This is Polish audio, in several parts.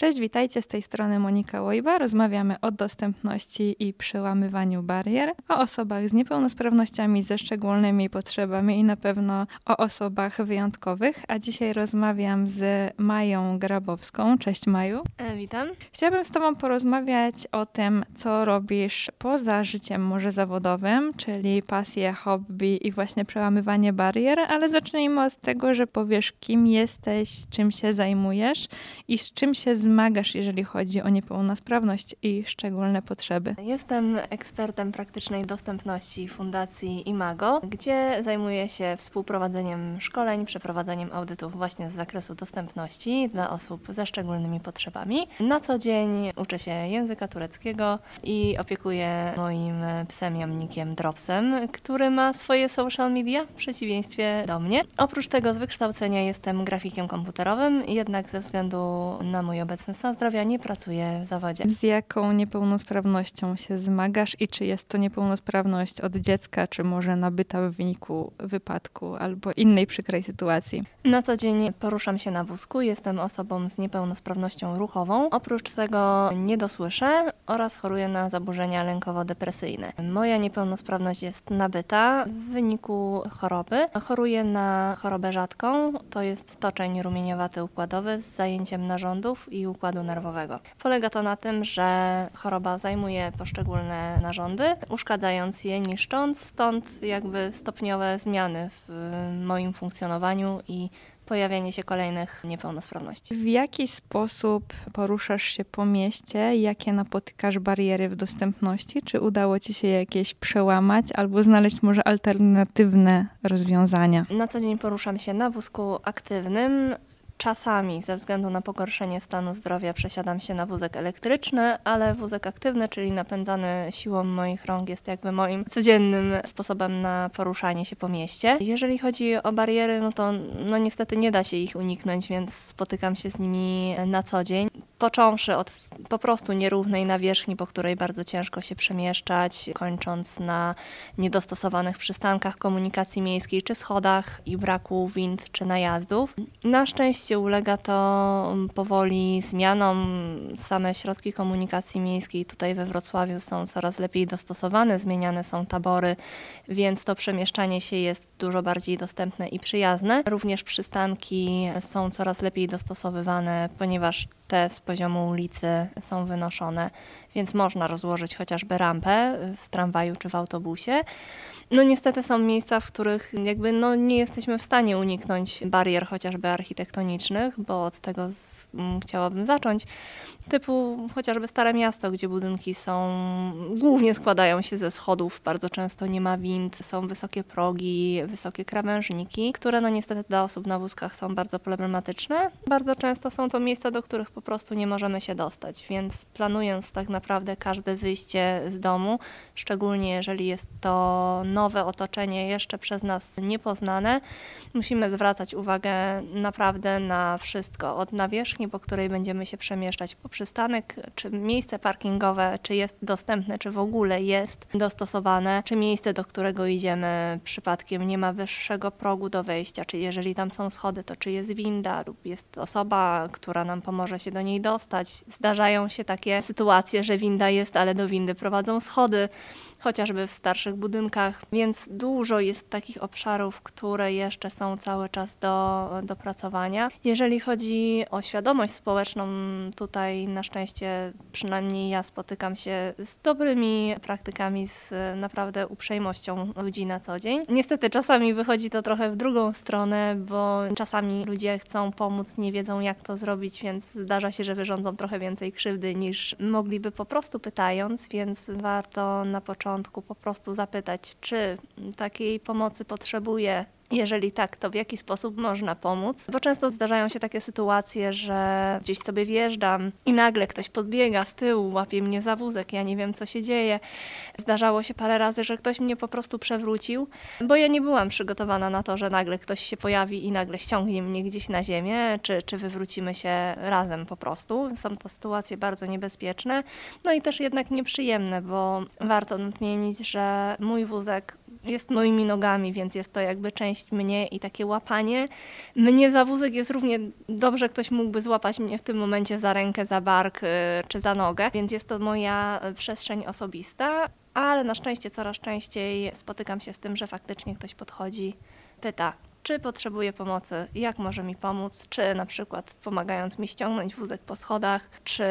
Cześć, witajcie z tej strony Monika Łojba. Rozmawiamy o dostępności i przełamywaniu barier, o osobach z niepełnosprawnościami, ze szczególnymi potrzebami i na pewno o osobach wyjątkowych. A dzisiaj rozmawiam z Mają Grabowską. Cześć Maju. E, witam. Chciałabym z Tobą porozmawiać o tym, co robisz poza życiem może zawodowym, czyli pasje, hobby i właśnie przełamywanie barier, ale zacznijmy od tego, że powiesz, kim jesteś, czym się zajmujesz i z czym się zmagasz, jeżeli chodzi o niepełnosprawność i szczególne potrzeby. Jestem ekspertem praktycznej dostępności Fundacji Imago, gdzie zajmuję się współprowadzeniem szkoleń, przeprowadzaniem audytów właśnie z zakresu dostępności dla osób ze szczególnymi potrzebami. Na co dzień uczę się języka tureckiego i opiekuję moim psem jamnikiem Dropsem, który ma swoje social media w przeciwieństwie do mnie. Oprócz tego z wykształcenia jestem grafikiem komputerowym, jednak ze względu na mój obecny stan zdrowia nie pracuję w zawodzie. Z jaką niepełnosprawnością się zmagasz i czy jest to niepełnosprawność od dziecka, czy może nabyta w wyniku wypadku albo innej przykrej sytuacji? Na co dzień poruszam się na wózku, jestem osobą z niepełnosprawnością ruchową. Oprócz tego nie dosłyszę oraz choruję na zaburzenia lękowo-depresyjne. Moja niepełnosprawność jest nabyta w wyniku choroby. Choruję na chorobę rzadką, to jest toczeń rumieniowaty układowy z zajęciem narządów i układu nerwowego. Polega to na tym, że choroba zajmuje poszczególne narządy, uszkadzając je, niszcząc, stąd jakby stopniowe zmiany w moim funkcjonowaniu i pojawianie się kolejnych niepełnosprawności. W jaki sposób poruszasz się po mieście? Jakie napotykasz bariery w dostępności? Czy udało ci się jakieś przełamać albo znaleźć może alternatywne rozwiązania? Na co dzień poruszam się na wózku aktywnym. Czasami ze względu na pogorszenie stanu zdrowia przesiadam się na wózek elektryczny, ale wózek aktywny, czyli napędzany siłą moich rąk, jest jakby moim codziennym sposobem na poruszanie się po mieście. Jeżeli chodzi o bariery, no to no niestety nie da się ich uniknąć, więc spotykam się z nimi na co dzień. Począwszy od po prostu nierównej nawierzchni, po której bardzo ciężko się przemieszczać, kończąc na niedostosowanych przystankach komunikacji miejskiej czy schodach i braku wind czy najazdów. Na szczęście ulega to powoli zmianom. Same środki komunikacji miejskiej tutaj we Wrocławiu są coraz lepiej dostosowane, zmieniane są tabory, więc to przemieszczanie się jest dużo bardziej dostępne i przyjazne. Również przystanki są coraz lepiej dostosowywane, ponieważ te z poziomu ulicy są wynoszone, więc można rozłożyć chociażby rampę w tramwaju czy w autobusie. No niestety są miejsca, w których jakby no nie jesteśmy w stanie uniknąć barier chociażby architektonicznych, bo od tego z, m, chciałabym zacząć typu chociażby Stare Miasto, gdzie budynki są, głównie składają się ze schodów, bardzo często nie ma wind, są wysokie progi, wysokie krawężniki, które no niestety dla osób na wózkach są bardzo problematyczne. Bardzo często są to miejsca, do których po prostu nie możemy się dostać, więc planując tak naprawdę każde wyjście z domu, szczególnie jeżeli jest to nowe otoczenie, jeszcze przez nas niepoznane, musimy zwracać uwagę naprawdę na wszystko, od nawierzchni, po której będziemy się przemieszczać, po przystanek, czy miejsce parkingowe, czy jest dostępne, czy w ogóle jest dostosowane, czy miejsce, do którego idziemy przypadkiem. Nie ma wyższego progu do wejścia, czy jeżeli tam są schody, to czy jest winda lub jest osoba, która nam pomoże się do niej dostać. Zdarzają się takie sytuacje, że winda jest, ale do windy prowadzą schody chociażby w starszych budynkach, więc dużo jest takich obszarów, które jeszcze są cały czas do dopracowania. Jeżeli chodzi o świadomość społeczną, tutaj na szczęście przynajmniej ja spotykam się z dobrymi praktykami, z naprawdę uprzejmością ludzi na co dzień. Niestety czasami wychodzi to trochę w drugą stronę, bo czasami ludzie chcą pomóc, nie wiedzą jak to zrobić, więc zdarza się, że wyrządzą trochę więcej krzywdy niż mogliby po prostu pytając, więc warto na początku początku po prostu zapytać, czy takiej pomocy potrzebuje jeżeli tak, to w jaki sposób można pomóc? Bo często zdarzają się takie sytuacje, że gdzieś sobie wjeżdżam i nagle ktoś podbiega z tyłu, łapie mnie za wózek, ja nie wiem co się dzieje. Zdarzało się parę razy, że ktoś mnie po prostu przewrócił, bo ja nie byłam przygotowana na to, że nagle ktoś się pojawi i nagle ściągnie mnie gdzieś na ziemię, czy, czy wywrócimy się razem po prostu. Są to sytuacje bardzo niebezpieczne, no i też jednak nieprzyjemne, bo warto nadmienić, że mój wózek jest moimi nogami, więc jest to jakby część mnie i takie łapanie. Mnie za wózek jest równie dobrze, ktoś mógłby złapać mnie w tym momencie za rękę, za bark y, czy za nogę, więc jest to moja przestrzeń osobista, ale na szczęście coraz częściej spotykam się z tym, że faktycznie ktoś podchodzi, pyta, czy potrzebuje pomocy, jak może mi pomóc, czy na przykład pomagając mi ściągnąć wózek po schodach, czy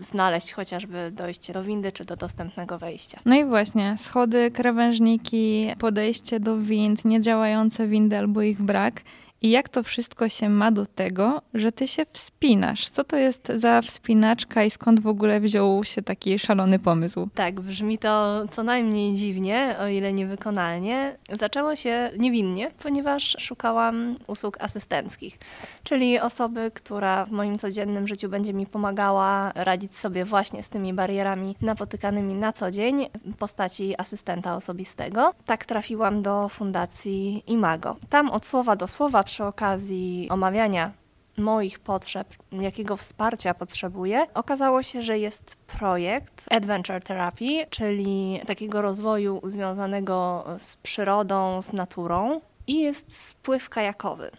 znaleźć chociażby dojście do windy, czy do dostępnego wejścia. No i właśnie, schody, krawężniki, podejście do wind, niedziałające windy albo ich brak – i jak to wszystko się ma do tego, że ty się wspinasz? Co to jest za wspinaczka i skąd w ogóle wziął się taki szalony pomysł? Tak, brzmi to co najmniej dziwnie, o ile niewykonalnie. Zaczęło się niewinnie, ponieważ szukałam usług asystenckich, czyli osoby, która w moim codziennym życiu będzie mi pomagała radzić sobie właśnie z tymi barierami napotykanymi na co dzień w postaci asystenta osobistego. Tak trafiłam do Fundacji Imago. Tam od słowa do słowa przy okazji omawiania moich potrzeb, jakiego wsparcia potrzebuję, okazało się, że jest projekt Adventure Therapy, czyli takiego rozwoju związanego z przyrodą, z naturą i jest spływ kajakowy.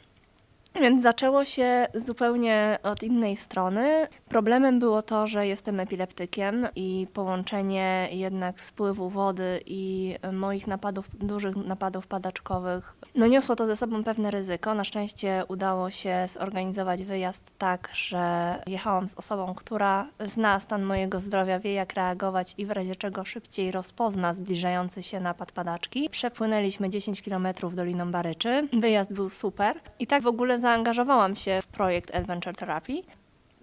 Więc zaczęło się zupełnie od innej strony. Problemem było to, że jestem epileptykiem i połączenie jednak spływu wody i moich napadów, dużych napadów padaczkowych, no niosło to ze sobą pewne ryzyko. Na szczęście udało się zorganizować wyjazd tak, że jechałam z osobą, która zna stan mojego zdrowia, wie jak reagować i w razie czego szybciej rozpozna zbliżający się napad padaczki. Przepłynęliśmy 10 km Doliną Baryczy. Wyjazd był super i tak w ogóle zaangażowałam się w projekt Adventure Therapy,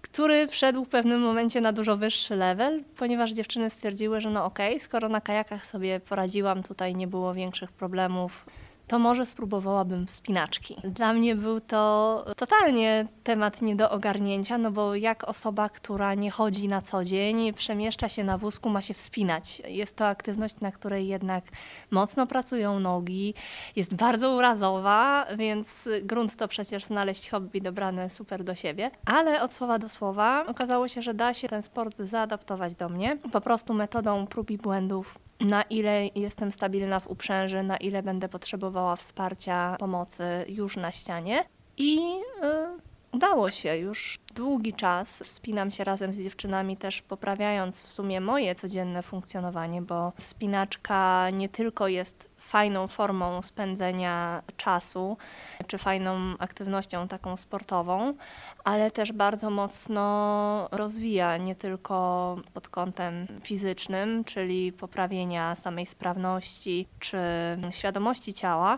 który wszedł w pewnym momencie na dużo wyższy level, ponieważ dziewczyny stwierdziły, że no okej, okay, skoro na kajakach sobie poradziłam, tutaj nie było większych problemów to może spróbowałabym wspinaczki. Dla mnie był to totalnie temat nie do ogarnięcia, no bo jak osoba, która nie chodzi na co dzień, przemieszcza się na wózku, ma się wspinać. Jest to aktywność, na której jednak mocno pracują nogi, jest bardzo urazowa, więc grunt to przecież znaleźć hobby dobrane super do siebie. Ale od słowa do słowa okazało się, że da się ten sport zaadaptować do mnie po prostu metodą prób i błędów na ile jestem stabilna w uprzęży, na ile będę potrzebowała wsparcia, pomocy już na ścianie. I y, udało się już długi czas. Wspinam się razem z dziewczynami, też poprawiając w sumie moje codzienne funkcjonowanie, bo wspinaczka nie tylko jest fajną formą spędzenia czasu, czy fajną aktywnością taką sportową, ale też bardzo mocno rozwija nie tylko pod kątem fizycznym, czyli poprawienia samej sprawności czy świadomości ciała,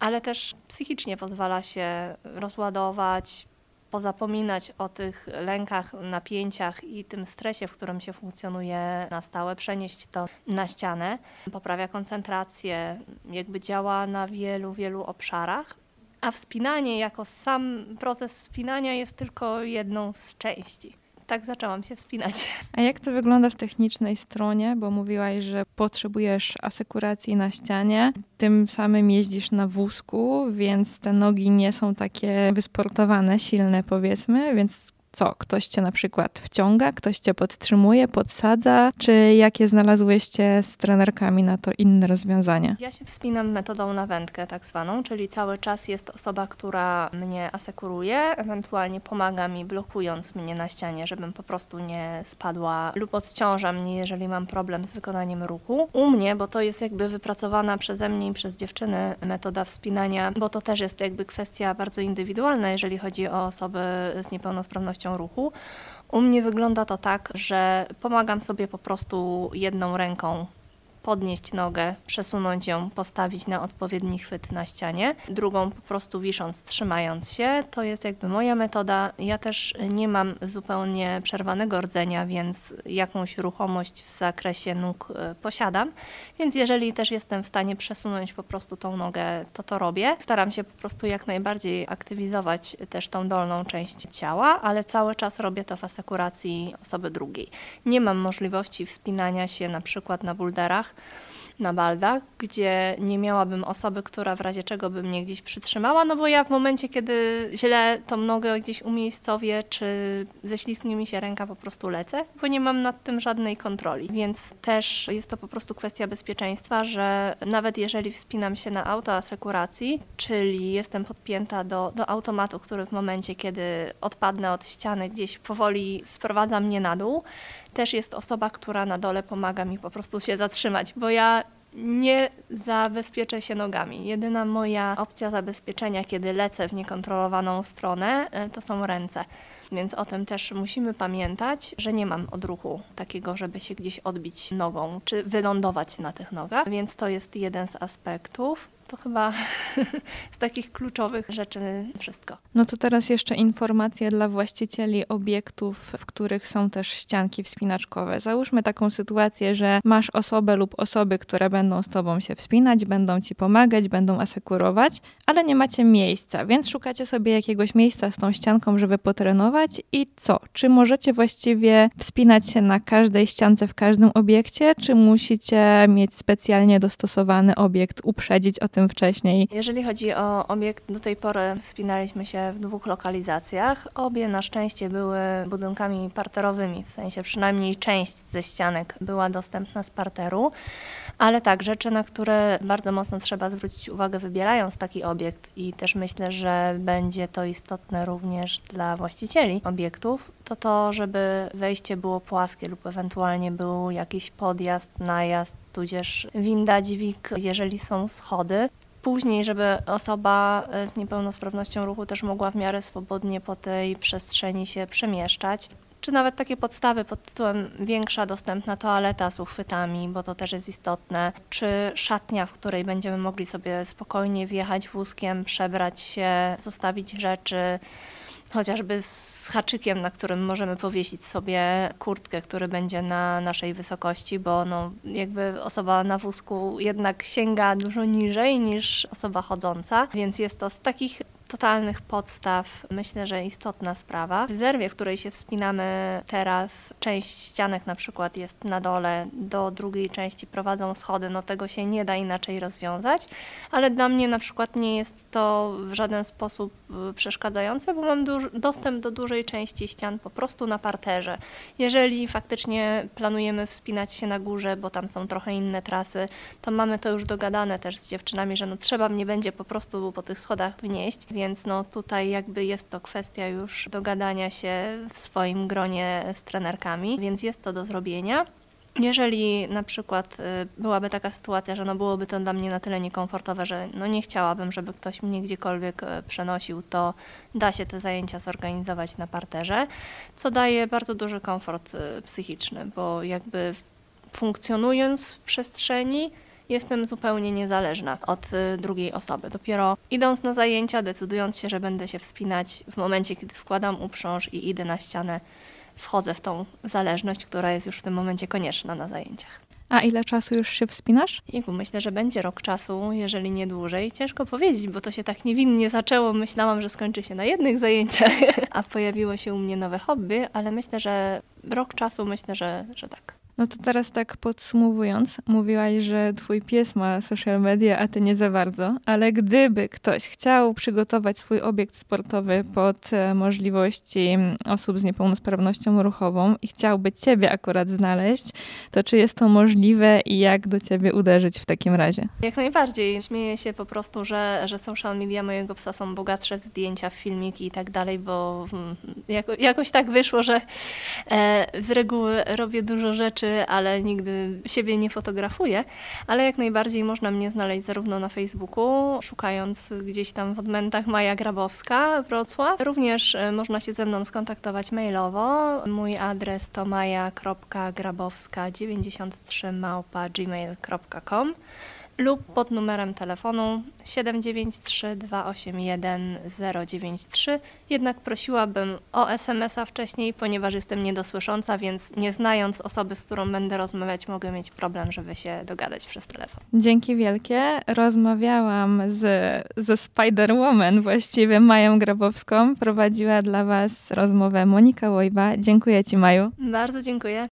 ale też psychicznie pozwala się rozładować, pozapominać o tych lękach, napięciach i tym stresie, w którym się funkcjonuje na stałe, przenieść to na ścianę, poprawia koncentrację, jakby działa na wielu, wielu obszarach. A wspinanie jako sam proces wspinania jest tylko jedną z części tak zaczęłam się wspinać. A jak to wygląda w technicznej stronie? Bo mówiłaś, że potrzebujesz asekuracji na ścianie, tym samym jeździsz na wózku, więc te nogi nie są takie wysportowane, silne powiedzmy, więc co, ktoś cię na przykład wciąga, ktoś cię podtrzymuje, podsadza, czy jakie znalazłyście z trenerkami na to inne rozwiązania? Ja się wspinam metodą na wędkę tak zwaną, czyli cały czas jest osoba, która mnie asekuruje, ewentualnie pomaga mi blokując mnie na ścianie, żebym po prostu nie spadła lub odciąża mnie, jeżeli mam problem z wykonaniem ruchu. U mnie, bo to jest jakby wypracowana przeze mnie i przez dziewczyny metoda wspinania, bo to też jest jakby kwestia bardzo indywidualna, jeżeli chodzi o osoby z niepełnosprawnością ruchu. U mnie wygląda to tak, że pomagam sobie po prostu jedną ręką podnieść nogę, przesunąć ją, postawić na odpowiedni chwyt na ścianie, drugą po prostu wisząc, trzymając się. To jest jakby moja metoda. Ja też nie mam zupełnie przerwanego rdzenia, więc jakąś ruchomość w zakresie nóg e, posiadam. Więc jeżeli też jestem w stanie przesunąć po prostu tą nogę, to to robię. Staram się po prostu jak najbardziej aktywizować też tą dolną część ciała, ale cały czas robię to w asekuracji osoby drugiej. Nie mam możliwości wspinania się na przykład na bulderach, nach. Na baldach, gdzie nie miałabym osoby, która w razie czego by mnie gdzieś przytrzymała, no bo ja w momencie, kiedy źle tą nogę gdzieś umiejscowię, czy ześlizgnie mi się ręka, po prostu lecę, bo nie mam nad tym żadnej kontroli. Więc też jest to po prostu kwestia bezpieczeństwa, że nawet jeżeli wspinam się na auto asekuracji, czyli jestem podpięta do, do automatu, który w momencie, kiedy odpadnę od ściany, gdzieś powoli sprowadza mnie na dół, też jest osoba, która na dole pomaga mi po prostu się zatrzymać, bo ja nie zabezpieczę się nogami. Jedyna moja opcja zabezpieczenia, kiedy lecę w niekontrolowaną stronę, e, to są ręce. Więc o tym też musimy pamiętać, że nie mam odruchu takiego, żeby się gdzieś odbić nogą, czy wylądować na tych nogach. Więc to jest jeden z aspektów. To chyba z takich kluczowych rzeczy wszystko. No to teraz jeszcze informacja dla właścicieli obiektów, w których są też ścianki wspinaczkowe. Załóżmy taką sytuację, że masz osobę lub osoby, które będą z tobą się wspinać, będą ci pomagać, będą asekurować, ale nie macie miejsca, więc szukacie sobie jakiegoś miejsca z tą ścianką, żeby potrenować i co? Czy możecie właściwie wspinać się na każdej ściance w każdym obiekcie, czy musicie mieć specjalnie dostosowany obiekt, uprzedzić o tym tym wcześniej. Jeżeli chodzi o obiekt, do tej pory wspinaliśmy się w dwóch lokalizacjach. Obie na szczęście były budynkami parterowymi, w sensie przynajmniej część ze ścianek była dostępna z parteru, ale tak, rzeczy, na które bardzo mocno trzeba zwrócić uwagę wybierając taki obiekt i też myślę, że będzie to istotne również dla właścicieli obiektów, to to, żeby wejście było płaskie lub ewentualnie był jakiś podjazd, najazd, tudzież winda, dźwig, jeżeli są schody. Później, żeby osoba z niepełnosprawnością ruchu też mogła w miarę swobodnie po tej przestrzeni się przemieszczać. Czy nawet takie podstawy pod tytułem większa dostępna toaleta z uchwytami, bo to też jest istotne, czy szatnia, w której będziemy mogli sobie spokojnie wjechać wózkiem, przebrać się, zostawić rzeczy, chociażby z haczykiem, na którym możemy powiesić sobie kurtkę, który będzie na naszej wysokości, bo no, jakby osoba na wózku jednak sięga dużo niżej niż osoba chodząca, więc jest to z takich totalnych podstaw myślę, że istotna sprawa. W zerwie, w której się wspinamy teraz, część ścianek na przykład jest na dole, do drugiej części prowadzą schody, no tego się nie da inaczej rozwiązać, ale dla mnie na przykład nie jest to w żaden sposób y, przeszkadzające, bo mam dostęp do dużej części ścian po prostu na parterze. Jeżeli faktycznie planujemy wspinać się na górze, bo tam są trochę inne trasy, to mamy to już dogadane też z dziewczynami, że no trzeba mnie będzie po prostu po tych schodach wnieść, więc no tutaj jakby jest to kwestia już dogadania się w swoim gronie z trenerkami, więc jest to do zrobienia. Jeżeli na przykład y, byłaby taka sytuacja, że no byłoby to dla mnie na tyle niekomfortowe, że no nie chciałabym, żeby ktoś mnie gdziekolwiek y, przenosił, to da się te zajęcia zorganizować na parterze, co daje bardzo duży komfort y, psychiczny, bo jakby funkcjonując w przestrzeni, jestem zupełnie niezależna od y, drugiej osoby. Dopiero idąc na zajęcia, decydując się, że będę się wspinać, w momencie, kiedy wkładam uprząż i idę na ścianę, wchodzę w tą zależność, która jest już w tym momencie konieczna na zajęciach. A ile czasu już się wspinasz? Jejku, myślę, że będzie rok czasu, jeżeli nie dłużej. Ciężko powiedzieć, bo to się tak niewinnie zaczęło. Myślałam, że skończy się na jednych zajęciach, a pojawiło się u mnie nowe hobby, ale myślę, że rok czasu, myślę, że, że tak. No to teraz tak podsumowując, mówiłaś, że twój pies ma social media, a ty nie za bardzo, ale gdyby ktoś chciał przygotować swój obiekt sportowy pod e, możliwości osób z niepełnosprawnością ruchową i chciałby ciebie akurat znaleźć, to czy jest to możliwe i jak do ciebie uderzyć w takim razie? Jak najbardziej. Śmieję się po prostu, że, że social media mojego psa są bogatsze w zdjęcia, w filmiki i tak dalej, bo hmm, jako, jakoś tak wyszło, że e, z reguły robię dużo rzeczy, ale nigdy siebie nie fotografuję, ale jak najbardziej można mnie znaleźć zarówno na Facebooku, szukając gdzieś tam w odmętach Maja Grabowska, Wrocław. Również e, można się ze mną skontaktować mailowo. Mój adres to maja.grabowska93 małpa gmail.com lub pod numerem telefonu 793 281 093. Jednak prosiłabym o SMS-a wcześniej, ponieważ jestem niedosłysząca, więc nie znając osoby, z którą będę rozmawiać, mogę mieć problem, żeby się dogadać przez telefon. Dzięki wielkie. Rozmawiałam z, ze Spider-Woman, właściwie Mają Grabowską. Prowadziła dla Was rozmowę Monika Łojba. Dziękuję Ci, Maju. Bardzo dziękuję.